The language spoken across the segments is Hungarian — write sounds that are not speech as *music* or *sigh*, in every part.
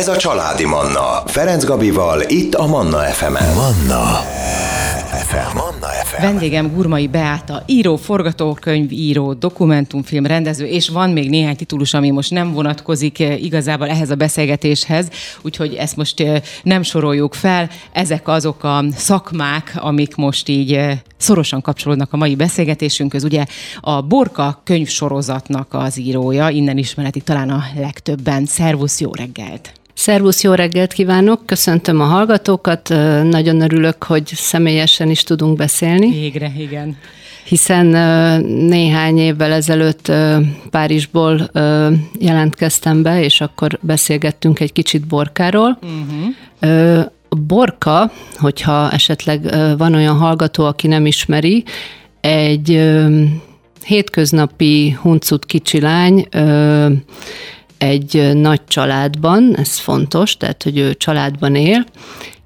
Ez a Családi Manna. Ferenc Gabival, itt a Manna FM-en. Manna FM. Manna FM. Vendégem Gurmai Beáta, író, forgatókönyv, író, dokumentumfilm rendező, és van még néhány titulus, ami most nem vonatkozik eh, igazából ehhez a beszélgetéshez, úgyhogy ezt most eh, nem soroljuk fel. Ezek azok a szakmák, amik most így eh, szorosan kapcsolódnak a mai beszélgetésünkhöz. Ugye a Borka könyvsorozatnak az írója, innen ismeretik talán a legtöbben. Szervusz, jó reggelt! Szervusz, jó reggelt kívánok! Köszöntöm a hallgatókat, nagyon örülök, hogy személyesen is tudunk beszélni. Végre, igen. Hiszen néhány évvel ezelőtt Párizsból jelentkeztem be, és akkor beszélgettünk egy kicsit Borkáról. Uh-huh. Borka, hogyha esetleg van olyan hallgató, aki nem ismeri, egy hétköznapi huncut kicsi lány, egy nagy családban, ez fontos, tehát hogy ő családban él,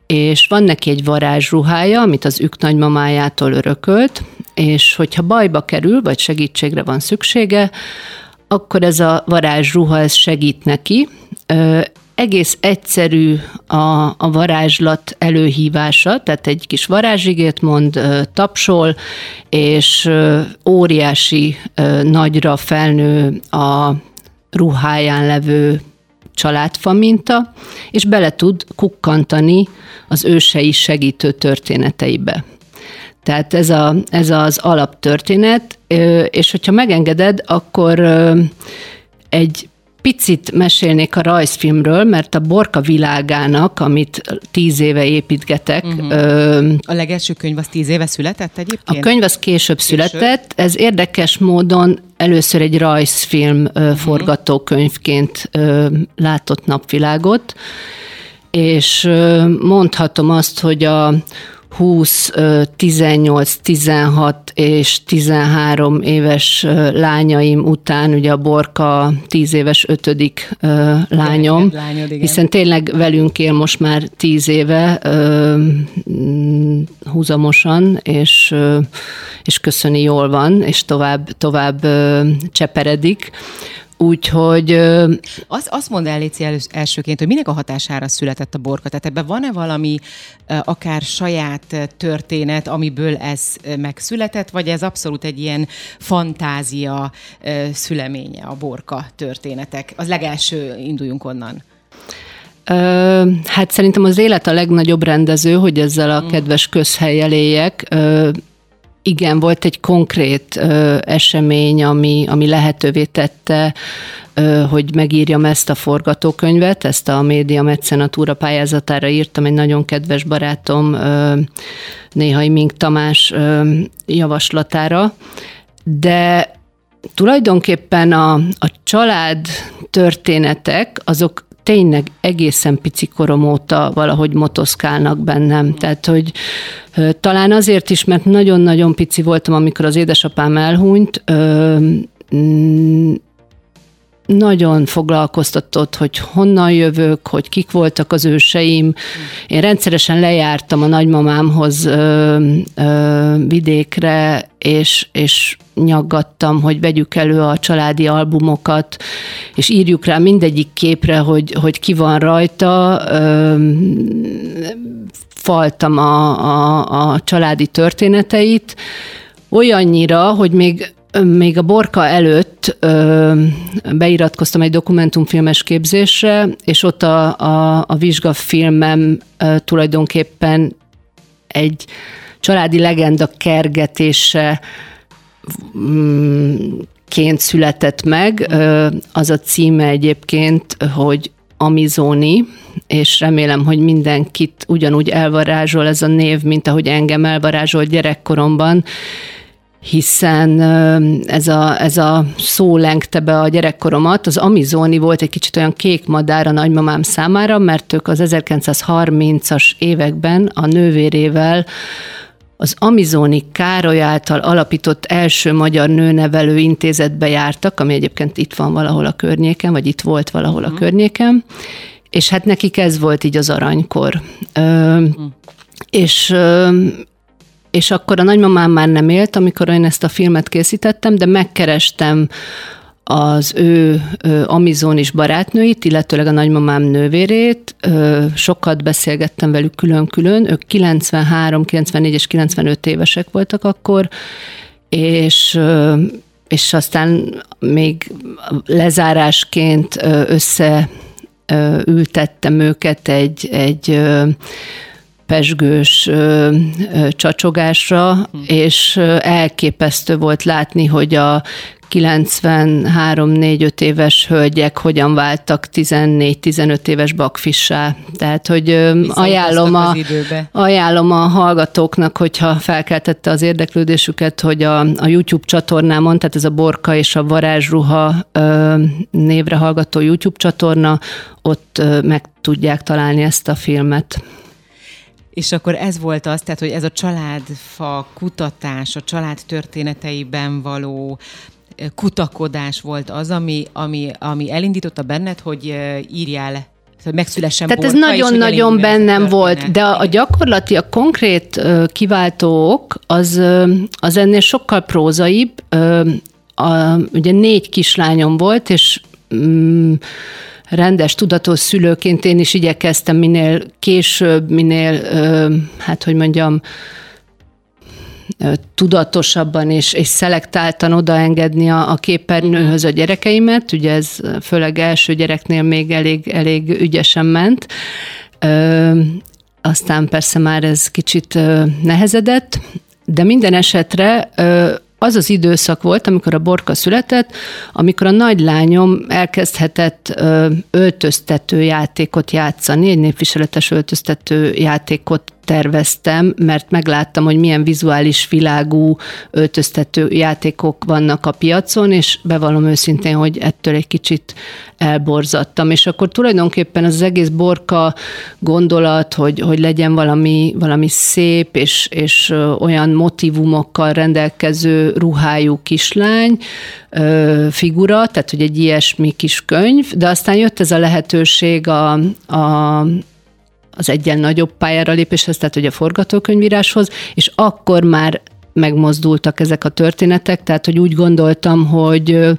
és van neki egy varázsruhája, amit az ük nagymamájától örökölt, és hogyha bajba kerül, vagy segítségre van szüksége, akkor ez a varázsruha ez segít neki. Egész egyszerű a, a varázslat előhívása, tehát egy kis varázsigét mond, tapsol, és óriási nagyra felnő a ruháján levő családfa minta, és bele tud kukkantani az ősei segítő történeteibe. Tehát ez, a, ez az alaptörténet, és hogyha megengeded, akkor egy picit mesélnék a rajzfilmről, mert a Borka világának, amit tíz éve építgetek. Uh-huh. Ö, a legelső könyv az tíz éve született egyébként? A könyv az később, később. született. Ez érdekes módon először egy rajzfilm uh-huh. forgatókönyvként ö, látott napvilágot, és mondhatom azt, hogy a 20, 18, 16 és 13 éves lányaim után, ugye a Borka 10 éves ötödik lányom, Lányod, hiszen tényleg velünk él most már 10 éve húzamosan, és, és köszöni jól van, és tovább, tovább cseperedik. Úgyhogy... Azt, azt mondd el, Léci, elsőként, hogy minek a hatására született a borka? Tehát ebben van-e valami akár saját történet, amiből ez megszületett, vagy ez abszolút egy ilyen fantázia szüleménye a borka történetek? Az legelső induljunk onnan. Hát szerintem az élet a legnagyobb rendező, hogy ezzel a mm. kedves közhelyel éljek igen, volt egy konkrét ö, esemény, ami, ami lehetővé tette, ö, hogy megírjam ezt a forgatókönyvet, ezt a média mecenatúra pályázatára írtam. Egy nagyon kedves barátom, ö, néhai Mink Tamás ö, javaslatára, de tulajdonképpen a, a család történetek, azok tényleg egészen pici korom óta valahogy motoszkálnak bennem. Tehát, hogy talán azért is, mert nagyon-nagyon pici voltam, amikor az édesapám elhunyt, nagyon foglalkoztatott, hogy honnan jövök, hogy kik voltak az őseim. Én rendszeresen lejártam a nagymamámhoz ö, ö, vidékre, és, és nyaggattam, hogy vegyük elő a családi albumokat, és írjuk rá mindegyik képre, hogy, hogy ki van rajta. Ö, faltam a, a, a családi történeteit, olyannyira, hogy még még a Borka előtt ö, beiratkoztam egy dokumentumfilmes képzésre, és ott a, a, a vizsgafilmem ö, tulajdonképpen egy családi legenda kergetése mm, ként született meg. Az a címe egyébként, hogy Amizoni, és remélem, hogy mindenkit ugyanúgy elvarázsol ez a név, mint ahogy engem elvarázsolt gyerekkoromban, hiszen ez a, ez a szó lengte be a gyerekkoromat. Az Amizoni volt egy kicsit olyan kék madár a nagymamám számára, mert ők az 1930-as években a nővérével az Amizoni Károly által alapított első magyar nőnevelő intézetbe jártak, ami egyébként itt van valahol a környéken, vagy itt volt valahol uh-huh. a mhm. környéken, és hát nekik ez volt így az aranykor. Ö, uh-huh. És és akkor a nagymamám már nem élt, amikor én ezt a filmet készítettem, de megkerestem az ő amizonis barátnőit, illetőleg a nagymamám nővérét. Sokat beszélgettem velük külön-külön. Ők 93, 94 és 95 évesek voltak akkor, és és aztán még lezárásként összeültettem őket egy, egy pesgős ö, ö, csacsogásra, hm. és elképesztő volt látni, hogy a 93-4-5 éves hölgyek hogyan váltak 14-15 éves bakfissá. Tehát, hogy ajánlom a, ajánlom a hallgatóknak, hogyha felkeltette az érdeklődésüket, hogy a, a YouTube csatornámon, tehát ez a Borka és a Varázsruha ö, névre hallgató YouTube csatorna, ott ö, meg tudják találni ezt a filmet. És akkor ez volt az, tehát, hogy ez a családfa kutatás, a család történeteiben való kutakodás volt az, ami, ami, ami elindította benned, hogy írjál hogy megszülessen Tehát ez nagyon-nagyon bennem volt, de a, a gyakorlati, a konkrét uh, az, uh, az ennél sokkal prózaibb. Uh, a, ugye négy kislányom volt, és um, rendes, tudatos szülőként én is igyekeztem minél később, minél, hát hogy mondjam, tudatosabban és, és szelektáltan odaengedni a, a képernyőhöz a gyerekeimet, ugye ez főleg első gyereknél még elég, elég ügyesen ment. Aztán persze már ez kicsit nehezedett, de minden esetre az az időszak volt, amikor a borka született, amikor a nagylányom elkezdhetett öltöztető játékot játszani, egy népviseletes öltöztető játékot terveztem, mert megláttam, hogy milyen vizuális világú öltöztető játékok vannak a piacon, és bevallom őszintén, hogy ettől egy kicsit elborzattam. És akkor tulajdonképpen az egész borka gondolat, hogy, hogy legyen valami, valami szép és, és olyan motivumokkal rendelkező ruhájú kislány, figura, tehát hogy egy ilyesmi kis könyv, de aztán jött ez a lehetőség a, a az egyen nagyobb pályára lépéshez, tehát hogy a forgatókönyvíráshoz, és akkor már megmozdultak ezek a történetek, tehát hogy úgy gondoltam, hogy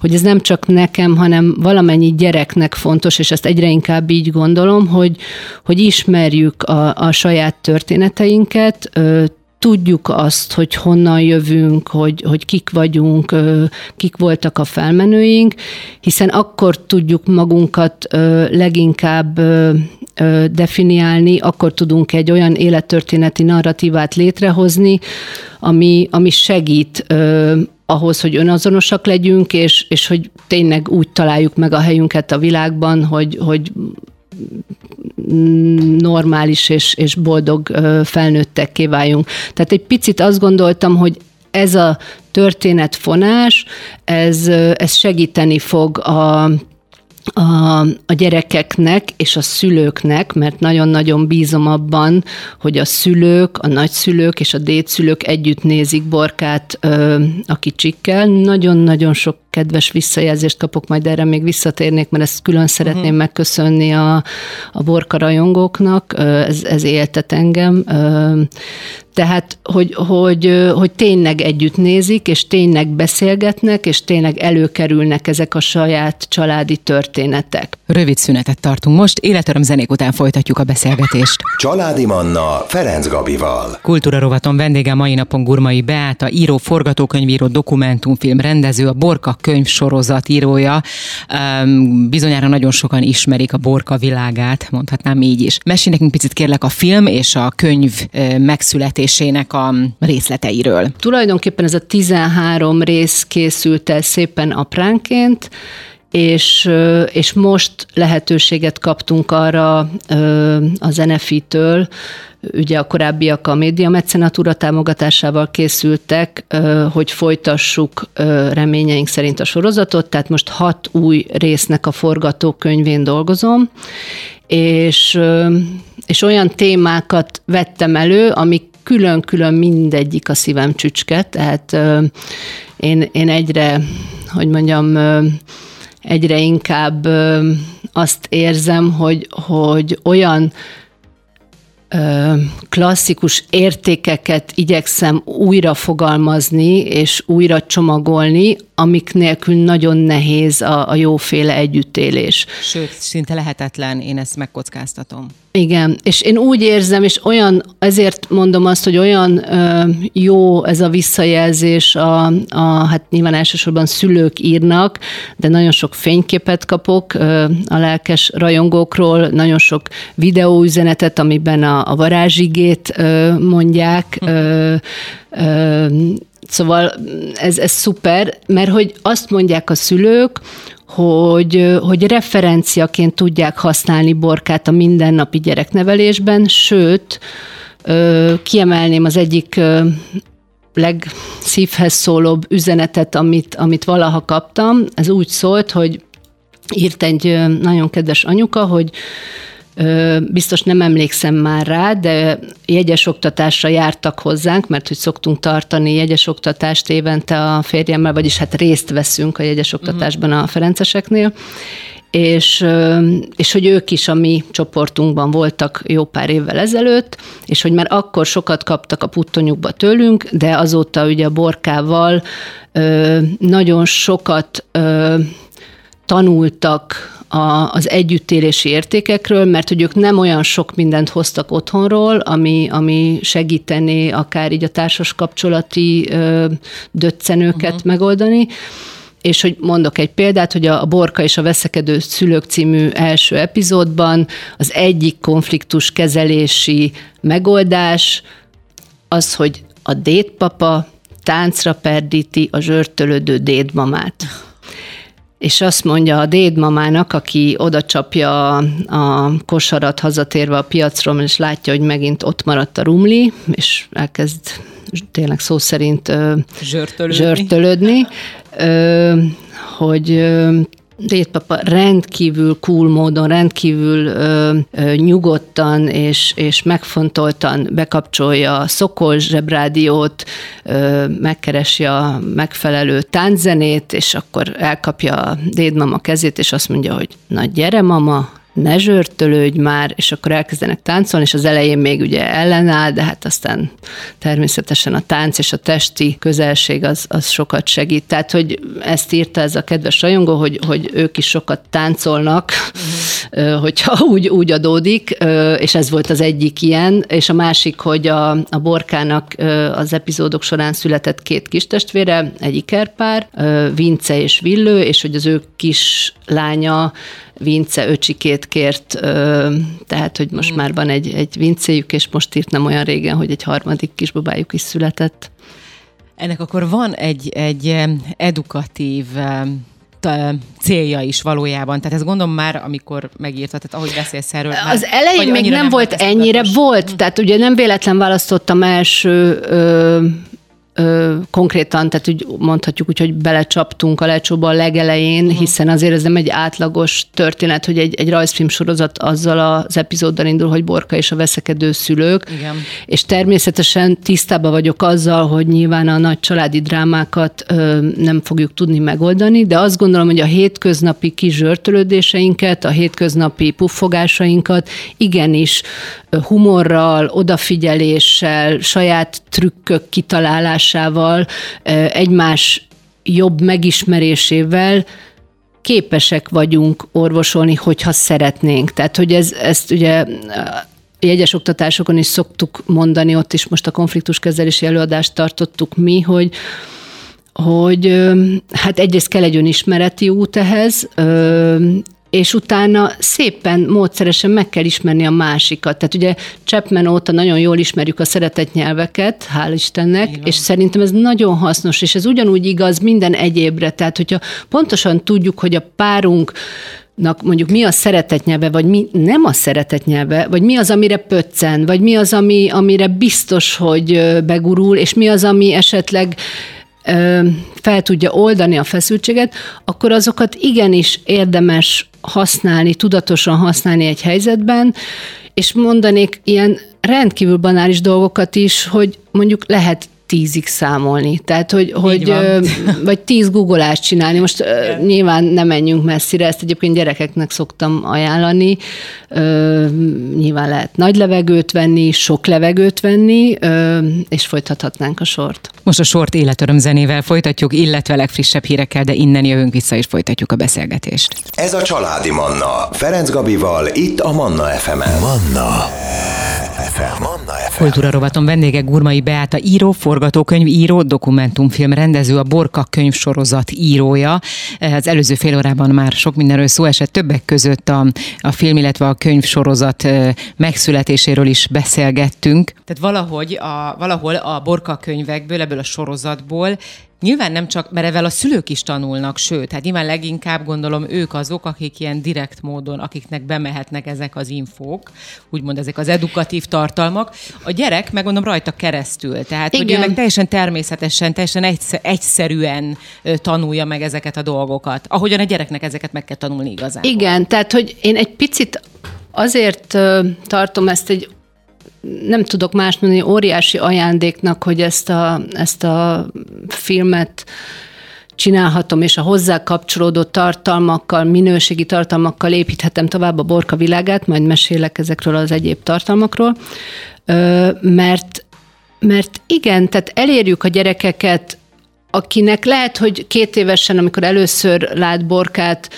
hogy ez nem csak nekem, hanem valamennyi gyereknek fontos, és ezt egyre inkább így gondolom, hogy, hogy ismerjük a, a saját történeteinket, tudjuk azt, hogy honnan jövünk, hogy, hogy kik vagyunk, kik voltak a felmenőink, hiszen akkor tudjuk magunkat leginkább definiálni, akkor tudunk egy olyan élettörténeti narratívát létrehozni, ami, ami segít ahhoz, hogy önazonosak legyünk, és, és hogy tényleg úgy találjuk meg a helyünket a világban, hogy, hogy normális és, és boldog felnőttekké váljunk. Tehát egy picit azt gondoltam, hogy ez a történetfonás, ez, ez segíteni fog a a, a gyerekeknek és a szülőknek, mert nagyon-nagyon bízom abban, hogy a szülők, a nagyszülők és a dédszülők együtt nézik Borkát ö, a kicsikkel. Nagyon-nagyon sok kedves visszajelzést kapok, majd erre még visszatérnék, mert ezt külön szeretném uh-huh. megköszönni a, a Borka rajongóknak, ez, ez éltet engem. Tehát, hogy, hogy, hogy tényleg együtt nézik, és tényleg beszélgetnek, és tényleg előkerülnek ezek a saját családi történetek. Rövid szünetet tartunk most, életöröm zenék után folytatjuk a beszélgetést. Családi Manna Ferenc Gabival. Kultúra rovaton vendége mai napon Gurmai Beáta, író, forgatókönyvíró, dokumentumfilm rendező, a Borka könyvsorozat írója. Bizonyára nagyon sokan ismerik a Borka világát, mondhatnám így is. Mesélj nekünk picit kérlek a film és a könyv megszületés készítésének a részleteiről. Tulajdonképpen ez a 13 rész készült el szépen apránként, és, és most lehetőséget kaptunk arra az NFI-től, ugye a korábbiak a média mecenatúra támogatásával készültek, hogy folytassuk reményeink szerint a sorozatot, tehát most hat új résznek a forgatókönyvén dolgozom, és, és olyan témákat vettem elő, amik külön-külön mindegyik a szívem csücske, tehát én, én egyre, hogy mondjam, egyre inkább azt érzem, hogy, hogy olyan klasszikus értékeket igyekszem újra fogalmazni és újra csomagolni, amik nélkül nagyon nehéz a, a jóféle együttélés. Sőt, szinte lehetetlen, én ezt megkockáztatom. Igen, és én úgy érzem, és olyan, ezért mondom azt, hogy olyan ö, jó ez a visszajelzés, a, a, hát nyilván elsősorban szülők írnak, de nagyon sok fényképet kapok ö, a lelkes rajongókról, nagyon sok videóüzenetet, amiben a, a varázsigét ö, mondják, ö, ö, Szóval ez, ez szuper, mert hogy azt mondják a szülők, hogy, hogy referenciaként tudják használni borkát a mindennapi gyereknevelésben, sőt, kiemelném az egyik legszívhez szólóbb üzenetet, amit, amit valaha kaptam. Ez úgy szólt, hogy írt egy nagyon kedves anyuka, hogy biztos nem emlékszem már rá, de jegyes oktatásra jártak hozzánk, mert hogy szoktunk tartani jegyes oktatást évente a férjemmel, vagyis hát részt veszünk a jegyes oktatásban a Ferenceseknél, és, és hogy ők is a mi csoportunkban voltak jó pár évvel ezelőtt, és hogy már akkor sokat kaptak a puttonyukba tőlünk, de azóta ugye a borkával nagyon sokat tanultak a, az együttélési értékekről, mert hogy ők nem olyan sok mindent hoztak otthonról, ami, ami segítené akár így a társas kapcsolati ö, döccenőket uh-huh. megoldani, és hogy mondok egy példát, hogy a Borka és a Veszekedő Szülők című első epizódban az egyik konfliktus kezelési megoldás az, hogy a dédpapa táncra perdíti a zsörtölődő dédmamát és azt mondja a dédmamának, aki oda csapja a, kosarat hazatérve a piacról, és látja, hogy megint ott maradt a rumli, és elkezd tényleg szó szerint zsörtölődni, zsörtölődni hogy Dédpapa rendkívül cool módon, rendkívül ö, ö, nyugodtan és, és megfontoltan bekapcsolja a Szokol zsebrádiót, ö, megkeresi a megfelelő tánczenét, és akkor elkapja a dédmama kezét, és azt mondja, hogy na gyere mama, ne zsörtölődj már, és akkor elkezdenek táncolni, és az elején még ugye ellenáll, de hát aztán természetesen a tánc és a testi közelség az, az sokat segít. Tehát, hogy ezt írta ez a kedves rajongó, hogy, hogy ők is sokat táncolnak, hogyha úgy, úgy adódik, és ez volt az egyik ilyen, és a másik, hogy a, a Borkának az epizódok során született két kis testvére, egy ikerpár, Vince és Villő, és hogy az ő kis lánya Vince öcsikét kért, tehát, hogy most mm. már van egy, egy Vincéjük, és most írt nem olyan régen, hogy egy harmadik kisbabájuk is született. Ennek akkor van egy, egy edukatív célja is valójában. Tehát ez gondolom már, amikor megírtad, tehát ahogy beszélsz erről. Már, az elején még nem, nem volt ennyire, volt, tehát ugye nem véletlen választottam első ö, ö, konkrétan, tehát úgy mondhatjuk úgy, hogy belecsaptunk a lecsóba a legelején, uh-huh. hiszen azért ez nem egy átlagos történet, hogy egy, egy rajzfilm sorozat azzal az epizóddal indul, hogy Borka és a veszekedő szülők. Igen. És természetesen tisztában vagyok azzal, hogy nyilván a nagy családi drámákat ö, nem fogjuk tudni megoldani, de azt gondolom, hogy a hétköznapi kizsörtölődéseinket, a hétköznapi puffogásainkat igenis humorral, odafigyeléssel, saját trükkök kitalálásával, egymás jobb megismerésével képesek vagyunk orvosolni, hogyha szeretnénk. Tehát, hogy ez, ezt ugye jegyes oktatásokon is szoktuk mondani, ott is most a konfliktuskezelési előadást tartottuk mi, hogy hogy hát egyrészt kell egy önismereti út ehhez, és utána szépen, módszeresen meg kell ismerni a másikat. Tehát ugye Chapman óta nagyon jól ismerjük a szeretett nyelveket, hál' Istennek, Igen. és szerintem ez nagyon hasznos, és ez ugyanúgy igaz minden egyébre. Tehát, hogyha pontosan tudjuk, hogy a párunk mondjuk mi a szeretetnyelve, vagy mi nem a szeretetnyelve, vagy mi az, amire pöccen, vagy mi az, ami, amire biztos, hogy begurul, és mi az, ami esetleg fel tudja oldani a feszültséget, akkor azokat igenis érdemes használni, tudatosan használni egy helyzetben, és mondanék ilyen rendkívül banális dolgokat is, hogy mondjuk lehet tízig számolni. Tehát, hogy, hogy vagy tíz googolást csinálni. Most Igen. nyilván nem menjünk messzire, ezt egyébként gyerekeknek szoktam ajánlani. Nyilván lehet nagy levegőt venni, sok levegőt venni, és folytathatnánk a sort. Most a sort életöröm zenével folytatjuk, illetve legfrissebb hírekkel, de innen jövünk vissza, és folytatjuk a beszélgetést. Ez a Családi Manna. Ferenc Gabival, itt a Manna FM-en. Manna FM. Manna FM. Kultúra rovaton vendége Gurmai Beáta író, forgatókönyv író, dokumentumfilm rendező, a Borka könyv sorozat írója. Az előző fél órában már sok mindenről szó esett, többek között a, a film, illetve a könyv sorozat megszületéséről is beszélgettünk. Tehát valahogy a, valahol a Borka könyvekből, ebből a sorozatból Nyilván nem csak, mert ezzel a szülők is tanulnak, sőt, hát nyilván leginkább gondolom ők azok, akik ilyen direkt módon, akiknek bemehetnek ezek az infók, úgymond ezek az edukatív tartalmak. A gyerek, megmondom, rajta keresztül. Tehát, Igen. hogy ő meg teljesen természetesen, teljesen egyszerűen tanulja meg ezeket a dolgokat. Ahogyan a gyereknek ezeket meg kell tanulni igazán. Igen, tehát, hogy én egy picit azért tartom ezt egy nem tudok más mondani, óriási ajándéknak, hogy ezt a, ezt a filmet csinálhatom, és a hozzá kapcsolódó tartalmakkal, minőségi tartalmakkal építhetem tovább a borka világát, majd mesélek ezekről az egyéb tartalmakról, mert mert igen, tehát elérjük a gyerekeket akinek lehet, hogy két évesen, amikor először lát borkát,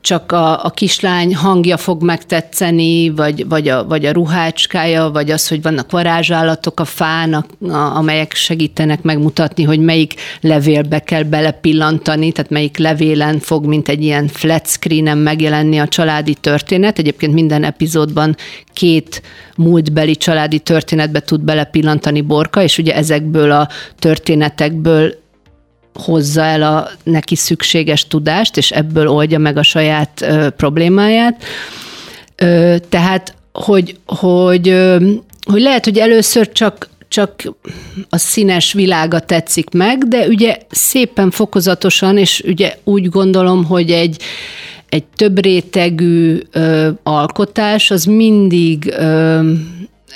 csak a, a kislány hangja fog megtetszeni, vagy, vagy, a, vagy a ruhácskája, vagy az, hogy vannak varázsállatok a fán, a, a, amelyek segítenek megmutatni, hogy melyik levélbe kell belepillantani, tehát melyik levélen fog, mint egy ilyen flat screenen megjelenni a családi történet. Egyébként minden epizódban két múltbeli családi történetbe tud belepillantani Borka, és ugye ezekből a történetekből hozza el a neki szükséges tudást, és ebből oldja meg a saját ö, problémáját. Ö, tehát, hogy, hogy, ö, hogy lehet, hogy először csak csak a színes világa tetszik meg, de ugye szépen fokozatosan, és ugye úgy gondolom, hogy egy, egy több rétegű ö, alkotás az mindig ö,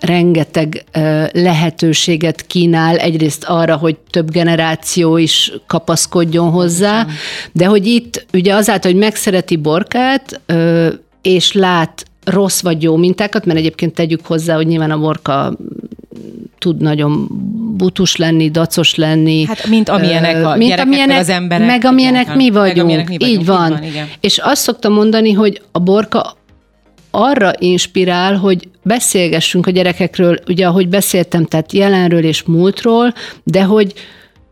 rengeteg lehetőséget kínál, egyrészt arra, hogy több generáció is kapaszkodjon hozzá, de hogy itt ugye azáltal, hogy megszereti Borkát, és lát rossz vagy jó mintákat, mert egyébként tegyük hozzá, hogy nyilván a borka tud nagyon butus lenni, dacos lenni. Hát mint amilyenek a mint amilyenek, az emberek. Meg amilyenek igen, mi vagyunk. Meg amilyenek mi vagyunk. Így van. Így van igen. És azt szoktam mondani, hogy a borka arra inspirál, hogy beszélgessünk a gyerekekről, ugye ahogy beszéltem, tehát jelenről és múltról, de hogy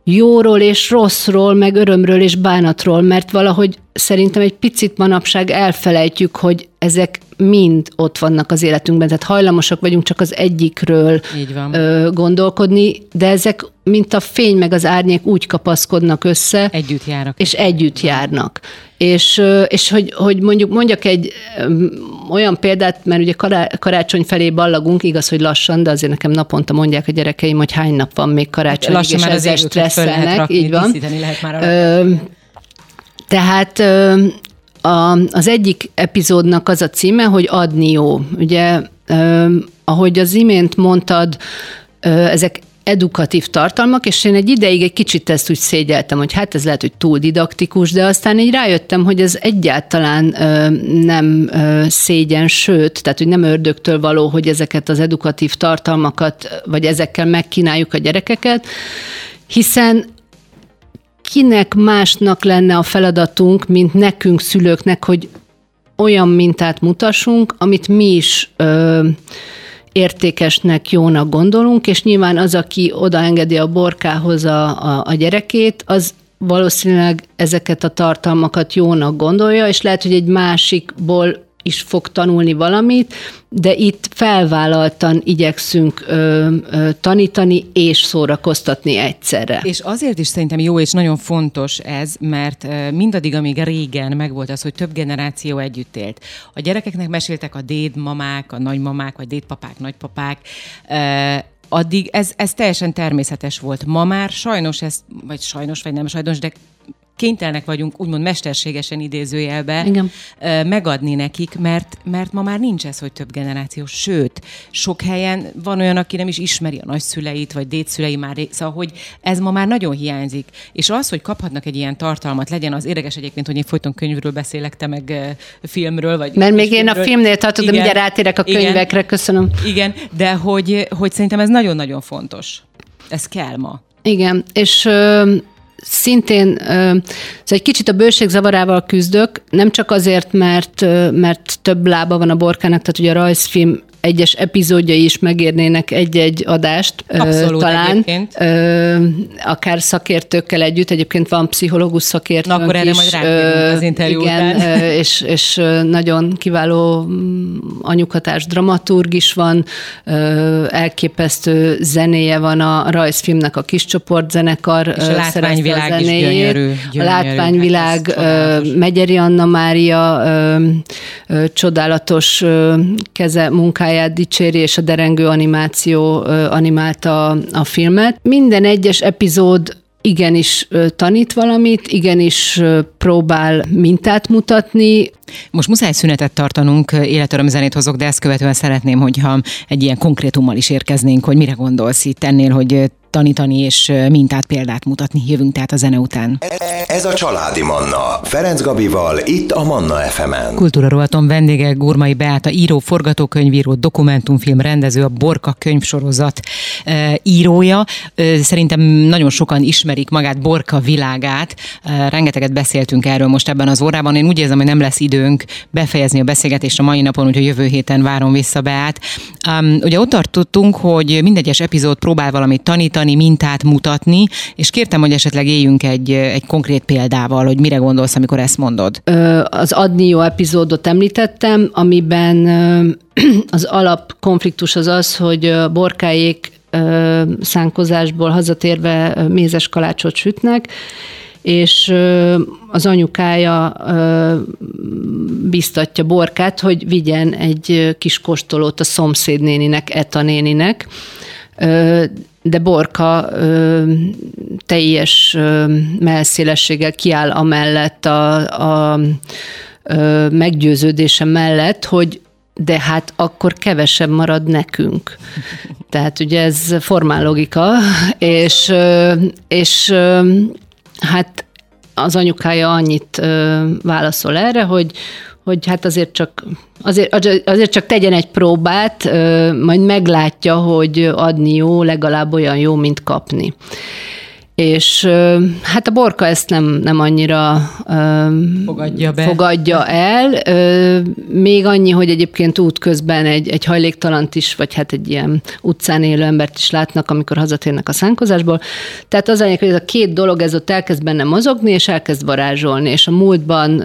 jóról és rosszról, meg örömről és bánatról, mert valahogy szerintem egy picit manapság elfelejtjük, hogy ezek mind ott vannak az életünkben, tehát hajlamosak vagyunk csak az egyikről Így van. Ö, gondolkodni, de ezek, mint a fény meg az árnyék úgy kapaszkodnak össze. Együtt járnak. És együtt járnak. És, és hogy, hogy mondjuk mondjak egy olyan példát, mert ugye karácsony felé ballagunk, igaz, hogy lassan, de azért nekem naponta mondják a gyerekeim, hogy hány nap van még karácsony, hát és ezzel stresszelnek. így van. Lehet már Ö, tehát a, az egyik epizódnak az a címe, hogy adni jó. Ugye, ahogy az imént mondtad, ezek edukatív tartalmak, és én egy ideig egy kicsit ezt úgy szégyeltem, hogy hát ez lehet, hogy túl didaktikus, de aztán így rájöttem, hogy ez egyáltalán ö, nem ö, szégyen, sőt, tehát hogy nem ördögtől való, hogy ezeket az edukatív tartalmakat, vagy ezekkel megkínáljuk a gyerekeket, hiszen kinek másnak lenne a feladatunk, mint nekünk szülőknek, hogy olyan mintát mutassunk, amit mi is ö, értékesnek, jónak gondolunk, és nyilván az, aki odaengedi a borkához a, a, a gyerekét, az valószínűleg ezeket a tartalmakat jónak gondolja, és lehet, hogy egy másikból is fog tanulni valamit, de itt felvállaltan igyekszünk ö, ö, tanítani és szórakoztatni egyszerre. És azért is szerintem jó és nagyon fontos ez, mert mindaddig, amíg régen megvolt az, hogy több generáció együtt élt. A gyerekeknek meséltek a dédmamák, a nagymamák, vagy dédpapák, nagypapák, addig ez, ez teljesen természetes volt. Ma már sajnos ez, vagy sajnos, vagy nem sajnos, de kénytelnek vagyunk úgymond mesterségesen idézőjelbe Igen. megadni nekik, mert, mert ma már nincs ez, hogy több generációs. Sőt, sok helyen van olyan, aki nem is ismeri a nagyszüleit, vagy dédszülei már, szóval, hogy ez ma már nagyon hiányzik. És az, hogy kaphatnak egy ilyen tartalmat, legyen az érdekes egyébként, hogy én folyton könyvről beszélek, te meg filmről, vagy... Mert még én a filmnél tartod, de mindjárt rátérek a könyvekre, igen, köszönöm. Igen, de hogy, hogy szerintem ez nagyon-nagyon fontos. Ez kell ma. Igen, és ö, szintén szóval egy kicsit a bőség zavarával küzdök, nem csak azért, mert, mert több lába van a borkának, tehát ugye a rajzfilm egyes epizódjai is megérnének egy-egy adást. Abszolút talán. Egyébként. Akár szakértőkkel együtt, egyébként van pszichológus szakértő. Na, akkor erre majd az interjú igen, után. és, és nagyon kiváló mm, anyukatás dramaturg is van, elképesztő zenéje van a rajzfilmnek, a kis csoportzenekar és a látványvilág a is gyönyörű, gyönyörű. A látványvilág, hát Megyeri Anna Mária csodálatos keze munkája munkáját dicséri, és a derengő animáció animálta a filmet. Minden egyes epizód igenis tanít valamit, igenis próbál mintát mutatni. Most muszáj szünetet tartanunk, életöröm zenét hozok, de ezt követően szeretném, hogyha egy ilyen konkrétummal is érkeznénk, hogy mire gondolsz itt ennél, hogy tanítani és mintát, példát mutatni. Jövünk tehát a zene után. Ez a Családi Manna. Ferenc Gabival, itt a Manna FM-en. Kultúra rovaton vendége Gurmai Beáta, író, forgatókönyvíró, dokumentumfilm rendező, a Borka könyvsorozat írója. Szerintem nagyon sokan ismerik magát Borka világát. Rengeteget beszéltünk erről most ebben az órában. Én úgy érzem, hogy nem lesz időnk befejezni a beszélgetést a mai napon, úgyhogy jövő héten várom vissza Beát. Um, ugye ott tartottunk, hogy mindegyes epizód próbál valamit tanítani, tanítani, mintát mutatni, és kértem, hogy esetleg éljünk egy, egy konkrét példával, hogy mire gondolsz, amikor ezt mondod. Az Adnió epizódot említettem, amiben *clears throat* az alap konfliktus az az, hogy borkáék szánkozásból hazatérve mézes kalácsot sütnek, és az anyukája biztatja Borkát, hogy vigyen egy kis kostolót a szomszédnéninek, Eta néninek, de Borka teljes ö, melszélességgel kiáll amellett a, a meggyőződése mellett, hogy de hát akkor kevesebb marad nekünk. Tehát ugye ez formál logika, és, és hát az anyukája annyit válaszol erre, hogy hogy hát azért csak, azért, azért csak tegyen egy próbát, majd meglátja, hogy adni jó, legalább olyan jó, mint kapni. És hát a borka ezt nem, nem annyira fogadja, be. fogadja el. Még annyi, hogy egyébként útközben egy, egy hajléktalant is, vagy hát egy ilyen utcán élő embert is látnak, amikor hazatérnek a szánkozásból. Tehát az anyag, hogy ez a két dolog, ez ott elkezd benne mozogni, és elkezd varázsolni, és a múltban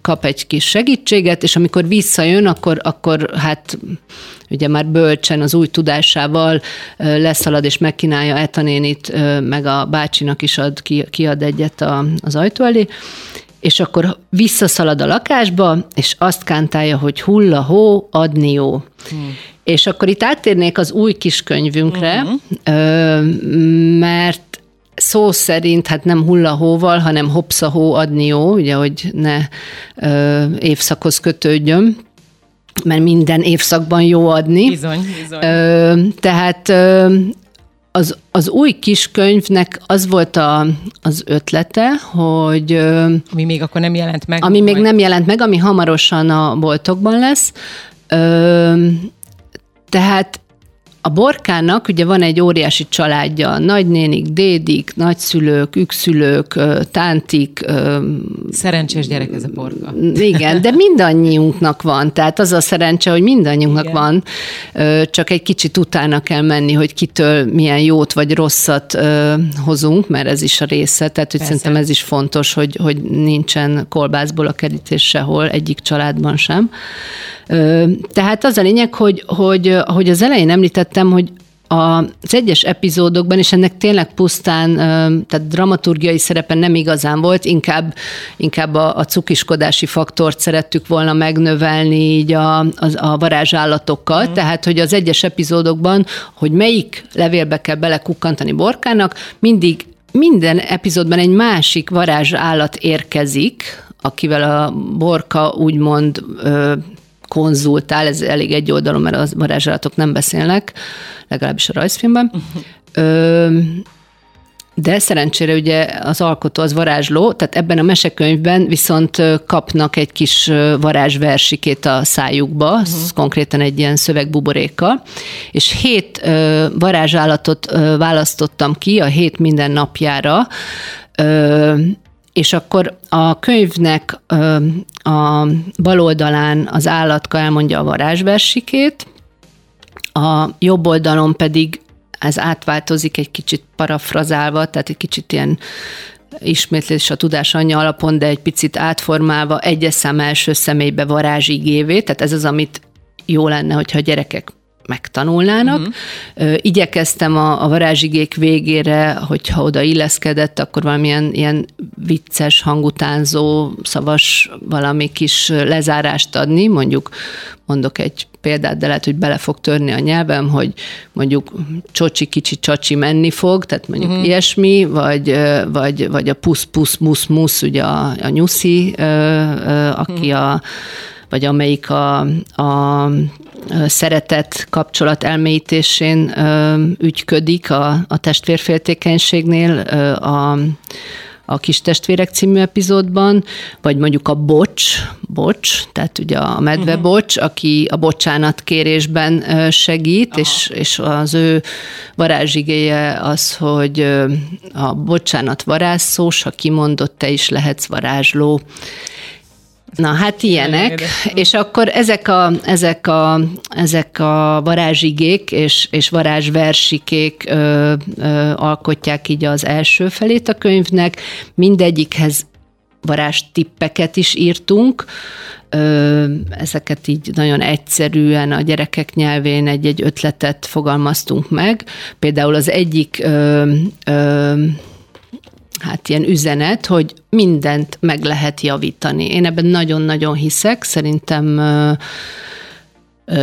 kap egy kis segítséget, és amikor visszajön, akkor, akkor hát ugye már bölcsen az új tudásával leszalad és megkínálja etanénit, meg a bácsinak is ad, kiad egyet a, az ajtó elé, és akkor visszaszalad a lakásba, és azt kántálja, hogy hulla hó, adni jó. Hmm. És akkor itt áttérnék az új kiskönyvünkre, uh-huh. mert szó szerint hát nem hullahóval, hanem hopszahó adni jó, ugye, hogy ne ö, évszakhoz kötődjön mert minden évszakban jó adni. Bizony, bizony. Ö, tehát ö, az, az új kiskönyvnek az volt a, az ötlete, hogy... Ami még akkor nem jelent meg. Ami majd. még nem jelent meg, ami hamarosan a boltokban lesz. Ö, tehát a borkának ugye van egy óriási családja, nagynénik, dédik, nagyszülők, ükszülők, tántik. Szerencsés gyerek ez a borka. Igen, de mindannyiunknak van, tehát az a szerencse, hogy mindannyiunknak igen. van, csak egy kicsit utána kell menni, hogy kitől milyen jót vagy rosszat hozunk, mert ez is a része, tehát hogy Persze. szerintem ez is fontos, hogy, hogy nincsen kolbászból a kerítés sehol, egyik családban sem. Tehát az a lényeg, hogy, hogy, hogy az elején említettem, hogy az egyes epizódokban, és ennek tényleg pusztán, tehát dramaturgiai szerepen nem igazán volt, inkább, inkább a, a cukiskodási faktort szerettük volna megnövelni így a, a, a varázsállatokkal, mm. tehát hogy az egyes epizódokban, hogy melyik levélbe kell belekukkantani borkának, mindig minden epizódban egy másik varázsállat érkezik, akivel a Borka úgymond ö, konzultál, ez elég egy oldalon, mert a varázsállatok nem beszélnek, legalábbis a rajzfilmben. Ö, de szerencsére ugye az alkotó az varázsló, tehát ebben a mesekönyvben viszont kapnak egy kis varázsversikét a szájukba, uh-huh. konkrétan egy ilyen szövegbuborékkal, és hét varázsállatot választottam ki a hét minden napjára, és akkor a könyvnek a bal oldalán az állatka elmondja a varázsversikét, a jobb oldalon pedig ez átváltozik egy kicsit parafrazálva, tehát egy kicsit ilyen ismétlés a tudás anyja alapon, de egy picit átformálva egyes szám első személybe varázsigévé, tehát ez az, amit jó lenne, hogyha a gyerekek megtanulnának. Uh-huh. Igyekeztem a, a varázsigék végére, hogyha oda illeszkedett, akkor valamilyen ilyen vicces, hangutánzó, szavas valami kis lezárást adni, mondjuk mondok egy példát, de lehet, hogy bele fog törni a nyelvem, hogy mondjuk csocsi, kicsi, csacsi menni fog, tehát mondjuk uh-huh. ilyesmi, vagy, vagy, vagy a pusz, pusz, musz, musz, ugye a, a nyuszi, aki uh-huh. a vagy amelyik a, a szeretet kapcsolat elmélyítésén ügyködik a, a testvérféltékenységnél, a, a Kis testvérek című epizódban, vagy mondjuk a Bocs, Bocs, tehát ugye a medve uh-huh. Bocs, aki a bocsánat kérésben segít, Aha. és, és az ő varázsigéje az, hogy a bocsánat varázszós, ha kimondott, te is lehetsz varázsló. Na hát ilyenek, és akkor ezek a, ezek a, ezek a varázsigék és, és varázsversikék ö, ö, alkotják így az első felét a könyvnek, mindegyikhez varázstippeket is írtunk, ö, ezeket így nagyon egyszerűen a gyerekek nyelvén egy-egy ötletet fogalmaztunk meg. Például az egyik ö, ö, hát ilyen üzenet, hogy mindent meg lehet javítani. Én ebben nagyon-nagyon hiszek, szerintem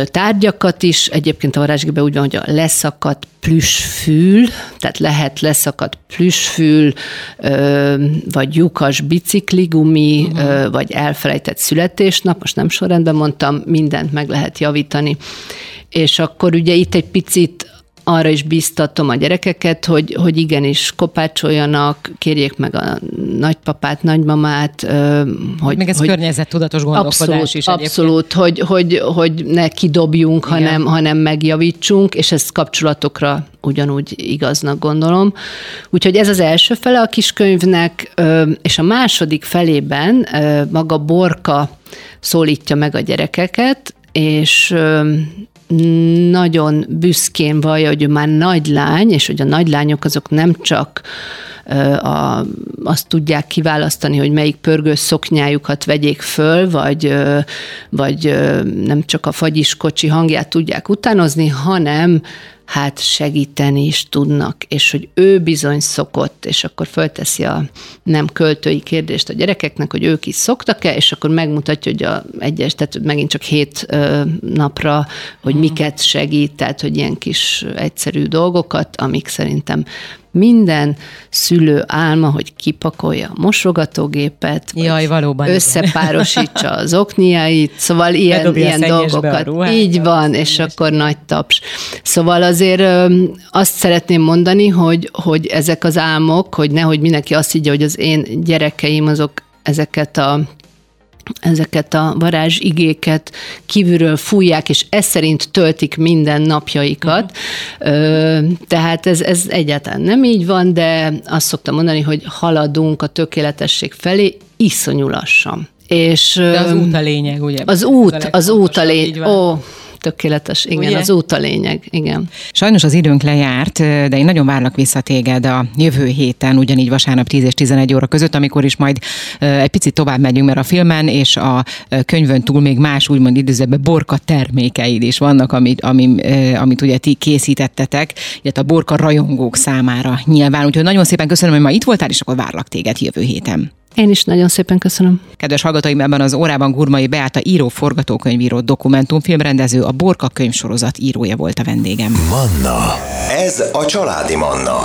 tárgyakat is, egyébként a varázsgében úgy van, hogy a leszakadt plüssfül, tehát lehet leszakadt plüssfül, vagy lyukas bicikligumi, uh-huh. vagy elfelejtett születésnap, most nem sorrendben mondtam, mindent meg lehet javítani. És akkor ugye itt egy picit arra is biztatom a gyerekeket, hogy, hogy igenis kopácsoljanak, kérjék meg a nagypapát, nagymamát. Hogy, Még ez hogy környezettudatos gondolkodás abszolút, is Abszolút, hogy, hogy, hogy ne kidobjunk, hanem, hanem megjavítsunk, és ez kapcsolatokra ugyanúgy igaznak gondolom. Úgyhogy ez az első fele a kiskönyvnek, és a második felében maga Borka szólítja meg a gyerekeket, és nagyon büszkén vallja, hogy ő már nagy lány, és hogy a nagylányok azok nem csak a, azt tudják kiválasztani, hogy melyik pörgős szoknyájukat vegyék föl, vagy, vagy nem csak a fagyiskocsi hangját tudják utánozni, hanem hát segíteni is tudnak, és hogy ő bizony szokott, és akkor fölteszi a nem költői kérdést a gyerekeknek, hogy ők is szoktak-e, és akkor megmutatja, hogy a egyes, tehát megint csak hét napra, hogy mhm. miket segít, tehát hogy ilyen kis egyszerű dolgokat, amik szerintem minden szülő álma, hogy kipakolja a mosogatógépet, Jaj, valóban összepárosítsa igen. *laughs* az okniait, szóval ilyen, ilyen dolgokat. Ruhát, Így van, és akkor nagy taps. Szóval azért azt szeretném mondani, hogy, hogy ezek az álmok, hogy nehogy mindenki azt higgye, hogy az én gyerekeim azok ezeket a ezeket a varázsigéket kívülről fújják, és ez szerint töltik minden napjaikat. Tehát ez, ez egyáltalán nem így van, de azt szoktam mondani, hogy haladunk a tökéletesség felé iszonyú lassan. És, de az út a lényeg, ugye? Az út, az út a lényeg. Ó, tökéletes, igen, Ugye? az út a lényeg, igen. Sajnos az időnk lejárt, de én nagyon várlak vissza téged a jövő héten, ugyanígy vasárnap 10 és 11 óra között, amikor is majd egy picit tovább megyünk, mert a filmen és a könyvön túl még más úgymond időzőben borka termékeid is vannak, amit, amit, amit ugye ti készítettetek, illetve a borka rajongók számára nyilván. Úgyhogy nagyon szépen köszönöm, hogy ma itt voltál, és akkor várlak téged jövő héten. Én is nagyon szépen köszönöm. Kedves hallgatóim, ebben az órában Gurmai Beáta író, forgatókönyvíró, dokumentumfilmrendező, a Borka könyvsorozat írója volt a vendégem. Manna. Ez a családi Manna.